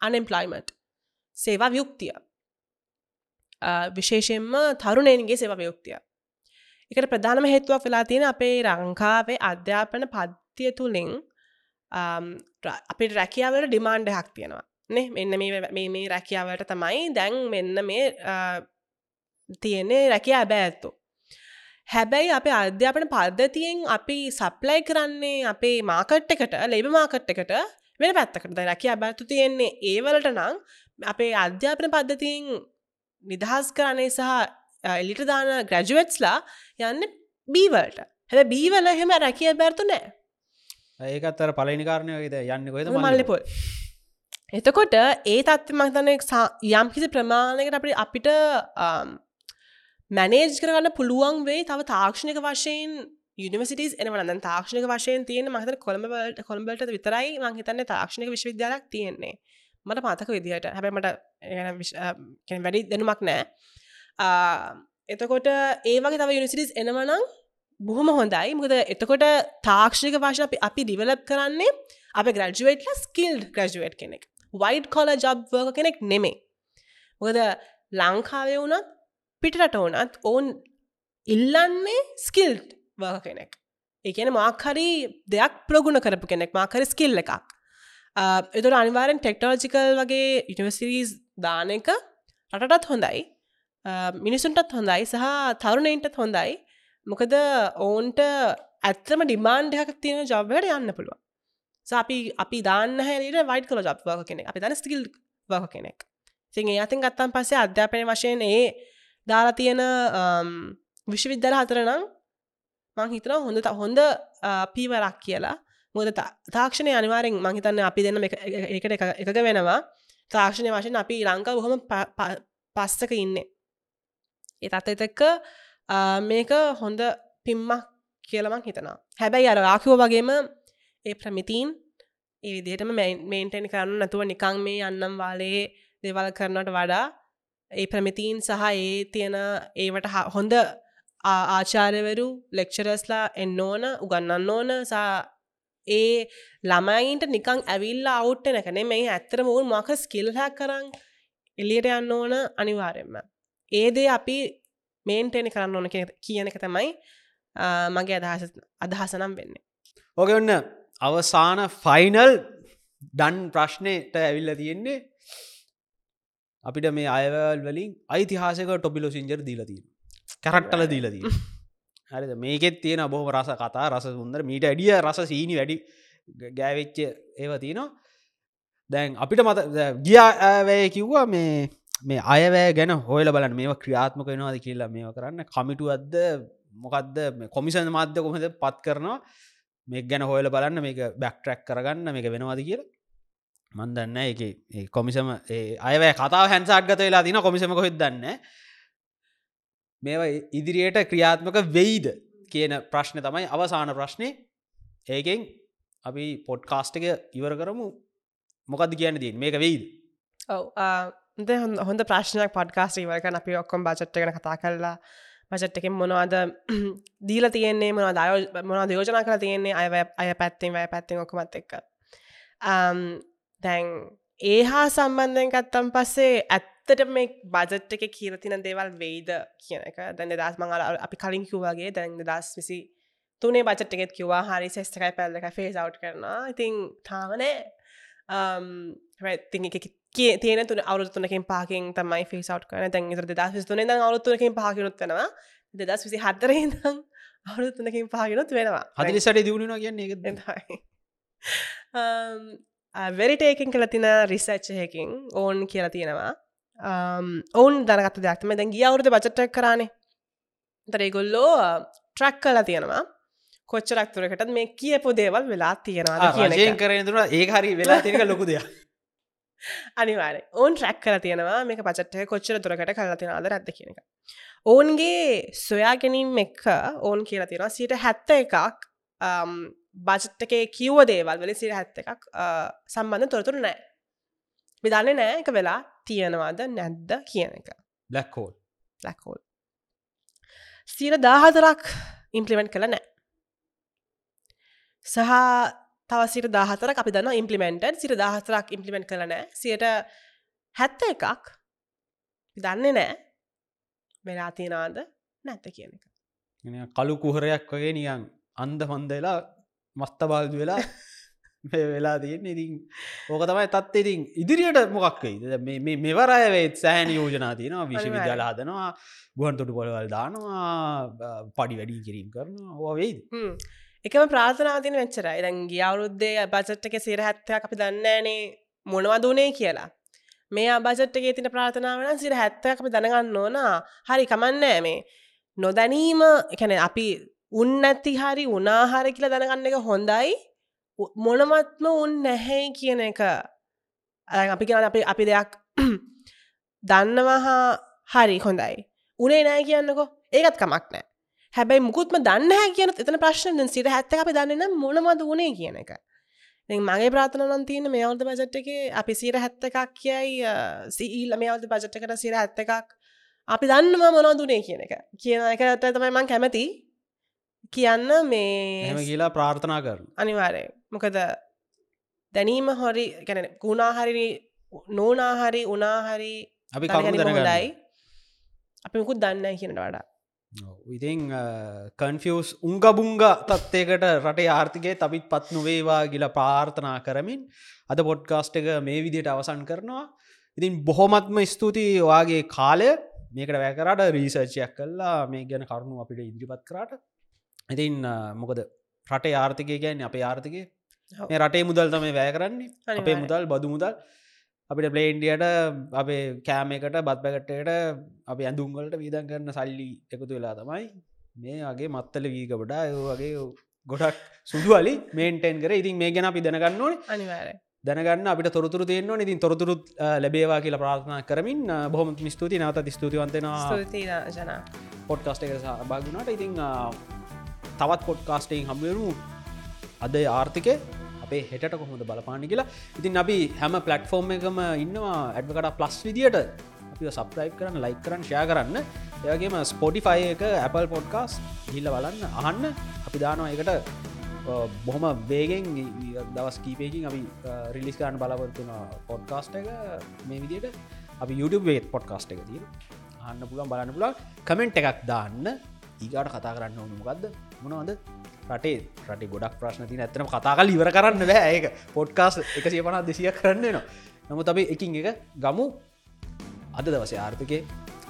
අනෙම්පලයිමට් සේවා වියුක්තිය විශේෂයෙන්ම තරුණයන්ගේ සේවා වියුක්තිය එකට ප්‍රධානම හේතුවක් වෙලා තියෙන අපේ රංකාවේ අධ්‍යාපන පද්ධතිය තුළින් um, අපිට රැකියාවට ඩිමාන්්ඩ හක් තියෙනවා. නේ? මෙන්න මේ මේ රැකියාවට තමයි දැන් මෙන්න මේ තියෙන්නේ රැකියා බෑ ඇත්තු. හැබැයි අපේ අධ්‍යාපන පද්ධතියෙන් අපි සප්ලයි කරන්නේ අපේ මාකට් එකට ලෙබ මාකට් එකට වෙන පැත්තකට. රැකිය බැත්තු තියෙන්නේ ඒවලට නම් අපේ අධ්‍යාපන පද්ධතියෙන් නිදහස් කරන්නේ සහ එලිට දාන ග්‍රැජුවට්ස්ලා යන්න බීවලට හැද බීවල එහෙම රැකිය බැර්තු නෑ. ඒකත්තර පලනිකාරණය ද යන්න කොද මල්ලිපොල් එතකොට ඒ තත්ව මතන යම් කිසි ප්‍රමාණයකට අපි අපිට මැනේජ් කරගන්න පුළුවන් වේ තව තාක්ෂණක වශයෙන් යනිවසිටස් එනවන තාක්ෂණක වශයෙන් තියෙන මහත කොළඹට කොළඹට විතරයි මංහිතන්න තාක්ෂණක විශ්වවිද්‍යාලක් තියෙන්නේ. මට පාතක විදිහට. හැබැමට වැඩි දෙනුමක් නෑ එතකොට ඒවගේ තව යනිසිටිස් එනවනම් බොහොම හොඳයි. මොකද එතකොට තාක්ෂණක වශන අපි අපි ඩිවලප් කරන්නේ අප ග්‍රජුවේට්ල ස්කිල්් ග්‍රජුවට් කෙනෙක්. වයිඩ් කොල ජබ්වර්ක කෙනෙක් නෙමේ මොකද ලංකාවේ වුණත් පිටට ඕනත් ඔවුන් ඉල්ලන්නේ ස්කිල්් වර්ක කෙනෙක්. ඒකන මාකරි දෙයක් ප්‍රගුණ කරපු කෙනෙක් මාකර ස්කිල්ල එකක්. එතුර අනිවාරෙන් ටෙක්ටෝජිකල් වගේ ඉනිවසිරීස් දාන එක රටටත් හොඳයි. මිනිසුන්ටත් හොඳයි සහ තරුණයින්ටත් හොඳයි. මොකද ඔවුන්ට ඇත්තම ඩිමාන්්ඩයක් තියෙන ජබ්වට යන්න පුළුව අපි අපි දාන්න හැලට වයිට කළ ජබ්වාක කෙනෙක්. අපි දන ස්කිල් වක කෙනෙක්. සිං ඒ අතින් ගත්තන් පස්සේ අධ්‍යාපනය වශයෙන් ඒ දාලා තියෙන um, විශ්වවිද්‍යාල හතරනම් මං හිතන හොඳ හොඳ uh, පීවරක් කියලා. මොද තාක්ෂණය අනිවාරෙන් මංහිතන්න අපි දෙන්න එකට එකක වෙනවා. තාක්ෂණය වශයෙන් අපි ලංකා බොහොම පස්සක ඉන්නේ. ඒ තත් එතක්ක මේක හොඳ පිම්මක් කියලමක් හිතනවා. හැබැයි අර ආකිව වගේම ඒ ප්‍රමිතීන් ඒ විදිහටම මේන්ටෙන් කරන්න නැතුව නිකං මේ අන්නම් වාලේ දෙවල් කරනට වඩා ඒ ප්‍රමිතීන් සහ ඒ තියෙන ඒවට හොඳ ආචාරවරු ලෙක්ෂරස්ලා එන්න ඕන උගන්නන්න ඕන සහ ඒ ළමයින්ට නිකං ඇවිල්ලා අවුට්ට නැකනේ මේ ඇත්තර මුවන් මක ස්කිල්හ කරන්න එලියට යන්න ඕන අනිවාරෙන්ම ඒදේ අපි මේන්ටේන කරන්න ඕන කියන එක තමයි මගේ අදහස අදහසනම් වෙන්නේ. ඕක ඔන්න අවසාන ෆයිනල් ඩන් ප්‍රශ්නයට ඇවිල්ල තියෙන්නේ අපිට මේ අයවල් වලින් අයිතිහාසක ටොපිලෝ සිංජර් දීලතිී කැරක්ටල දීලදී හරිද? මේකෙත් තියෙන බොහම රස කතා රස සුන්දර මීට ඇඩිය රස සීනි වැඩි ගෑවෙච්ච ඒව තියනවා. දැන් අපිට මත ගිය ඇවැය කිව්වා මේ මේ අයවෑ ගැන හොයල බලන්න. මේ ක්‍රියාත්මක වෙනවාද කියලා මේ කරන්න. කමිටුවත්ද මොකක්ද කොමිසන් මාධ්‍ය කොහද පත් කරනවා? මේ ගැන හොයල බලන්න මේක බැක්ට්‍රැක් කරගන්න මේක වෙනවාද කියලා. මන්දන්න එක කොමිසම අයවැ කතා හැන්සාට්ගත වෙලා තින කොමිසම කොහෙද දන්න මේවා ඉදිරියට ක්‍රියාත්මක වෙයිද කියන ප්‍රශ්න තමයි අවසාන ප්‍රශ්නය ඒකෙන් අපි පොඩ්කාස්ට එක ඉවර කරමු. මොකද කියන්න දී මේක වෙයිද? ඔව. හොඳ ප්‍රශ්නයක් පොඩ්කාස්ට ඉවරක අපි ඔක්කොම් බාචට්ටගෙන කතා කරලා බජට්ටකින් මොනවාද දීල තියෙන්නේ මොන දයෝ මොන දයෝජන කර තියෙන්නේ අය අය පැත්තිෙන් වැය පැත්තිෙන් ඔක්කමත් එක්ක. Um, දැන් ඒ හා සම්බන්ධයෙන් ගත්තම් පස්සේ ඇත්තට මේ බජට් එක කියරතින දේවල් වෙයිද කියන එක. දැන්න දස් මඟල අපි කලින් කිව්වාගේ දැන් දස් විසි තුනේ බජට් එකෙත් කිව්වා. හරි සෙස්ටකයි පැල්ලක ෆේස් අවට් කරන ඉතින් තාමනෑ um, ති තියෙන තුන අවුතුනකින් පාකින් තමයි ෆේසවට් කන තැන් ඉතර දෙදස් විස්තුනේ ද අවුත්තුනකින් පාකිනුත් වෙනවා. දෙදස් විසි හතරහිදම් අවුත්තුනකින් පාකිනුත් වෙනවා. හදිලිසට දියුණුන කියන්නේ වෙරිටේකින් කළ තින රිසච්චහකින් ඕන් කියලා තියෙනවා. ඔවුන් දනගත දෙයක්ම දැන් ගිය අවුරුද බචටක් කරානේ. තරේගොල්ලෝ ට්‍රක් කලා තියෙනවා. කොච්චරක්තුරකට මේ කියපු දේවල් වෙලා තියෙනවා කියන කරන තුර ඒ හරි වෙලා තියක ලොකු දෙයක් (laughs) අනිවාර ඕන් ට්‍රක් කල තියෙනවා මේක පචට්ටය කොච්චර තුරකට කලා තියෙනද ඇත්ත කියනක ඔවුන්ගේ සොයා ගැනීම් එක්ක ඕන් කියලා තියෙනවා සීට හැත්ත එකක් බජට්ටකේ කිව්ව දේවල් වල සිට හැත්ත එකක් සම්බන්ධ තොරතුරු නෑ. විදන්නේ නෑ එක වෙලා තියෙනවාද නැද්ද කියන එක. බ්ලක්කෝල් ලැකෝල් සීර දාහතරක් ඉම්පලිමෙන්ට් කළ නෑ. සහ තවසිට දාහතර අපි දන්න ඉම්පලිමෙන්ට සිට දහතරක් ඉම්පලිමෙන්ට් කළන සියට හැත්ත එකක් දන්නේ නෑ වෙලා තියෙනවාද? නැත්ත කියන එක. කළු කුහරයක් වගේ නියන් අන්ද හොන්දලා මස්ත බාල්දු වෙලා (laughs) වෙලා තියෙන් ඉතින් ඕක තමයි තත් ඉතින් ඉදිරියට මොකක්වෙයි මේ මෙවරයවෙත් සෑහන යෝජනා තියෙනවා. විශ්වවිද්‍යාල හදනවා ගුවන් තොටු පොළවල් දානවා පඩි වැඩි කිරීම් කරනවා. ඕ වෙයිද එකම ප්‍රාථනාතින වෙච්චරයි දැන් ගියවුරුද්දේ බජට්ක සිර හැත්තයක් අපි දන්නෑනේ මොනවදුනේ කියලා. මේ අබජට්ගේ තින ප්‍රාථනාවන සිර හැත්තයක් අපි දැනගන්න ඕන. හරි කමන්නෑ මේ. නොදැනීම එකැන අපි උන් නැති හරි උනාහාර කියලා දැනගන්න එක හොඳයි. මොනමත්ම උන් නැහැ කියන එක. අපි කියන අපි අපි දෙයක් (clears throat) දන්නවහා හරි හොඳයි. උනේ නෑ කියන්නකො. ඒකත් කමක් නෑ හැබැයි මුකුත්ම දන්න කියන එතන ප්‍රශ්න සිට හැත්ත අපි දන්නන මොනමද වනේ කියන එක. මගේ ප්‍රාථනන් තියන මේ අවුද බජට් එක අපි සීර හැත්ත එකක් කියයි සීල්ල මේ අවුද බජට්කට සිර හැත්ත එකක් අපි දන්නම මොනොදුනේ කියන එක. කියන එක ඇත තමයි මං කැමති. කියන්න මේ කියලා ප්‍රාර්ථනා කරන අනිවාරය මොකද දැනීම හොරි ගැන ගුණාහරි නෝනාහරි උනාහරි අපි කවදයි අපි මුකුත් දන්න කියනට වඩා ඉතින් කන්ෆියස් උංගබුංග තත්වයකට රටේ ආර්ථිකය තබිත් පත් නොවේවා ගිල ප්‍රාර්ථනා කරමින් අද පොඩ්කාස්ට් එක මේ විදියට අවසන් කරනවා. ඉතින් බොහොමත්ම ස්තුතියි වාගේ කාලය. මේකට වැකරට රීසර්චයක් කල්ලා මේ ගැන කරුණු අපිට ඉදිරිපත් කරාට. ඉතින් මොකද? රටේ ආර්ථිකය ගැන්නේ අපේ ආර්ථිකය. මේ රටේ මුදල් තම වැෑ කරන්නේ. අපේ මුදල් බදු මුදල් අපිට ප්ලේන්ඩියට අපේ කෑම එකට බත් පැකට්ටයට අප ඇඳුම්වලට වීදන් කරන සල්ලි එකතු වෙලා තමයි මේ වගේ මත්තල වීකපට වගේ ගොඩක් සුදුවලි මේන්ටෙන් කර. ඉතින් මේ ගැන අපි දැනගන්න ඕන. අනිවාර දැනගන්න අපිට තොරතුර තියෙන්නවා ඉතින් තොරතුරු ලැබේවා කියලා ප්‍රාථනා කරමින් බොහොම ස්තුති නවත ස්තුතිවන්තෙනවා ජන. පොඩ්කාස්ට එක භාගුණට ඉතිං තවත් පොඩ්කාස්ටයින් හම්බුවරු අද ආර්ථිකය අපේ හෙට කොහොමද බලපාන කියලා. ඉතින් අපි හැම පලට්ෆෝර්ම් එකම ඉන්නවා ඇඩ්වකට ප්ලස් විදිට අපි සප්‍රයි් කරන්න ලයි කරන්න ෂය කරන්න. එයගේම ස්පොටිෆයි එක Apple පොඩ්කාස් හිල්ල බලන්න අහන්න. අපි දානවා එකට බොහොම බේගෙන් දවස් කීපයකින් අපි රිලිස් කරන්න බලවරතුන පොඩ්කාස්ට එක මේ විදියට. අපි YouTube වේත් පොඩ්කාස්ට එක තිීර අන්න පුළන් බලන්න පුලා කමෙන්ට් එකක් දාන්න. ඊගට කතා කරන්න ඕනු මොකක්ද මොනවද? රටේ රට ගොඩක් ප්‍රශ්න ති ඇතන කතාකල් ඉවර කරන්න බෑ. ඒක පොඩ්කාස් එක සියපනත් දෙසිය කරන්න නවා නමුත් අපේ එකින් එක ගමු. අද දවස ආර්ථකය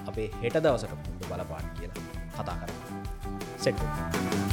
අපේ හෙට දවසට පුඩ බලපාන කියලා කතා කරන්න සෙට්ට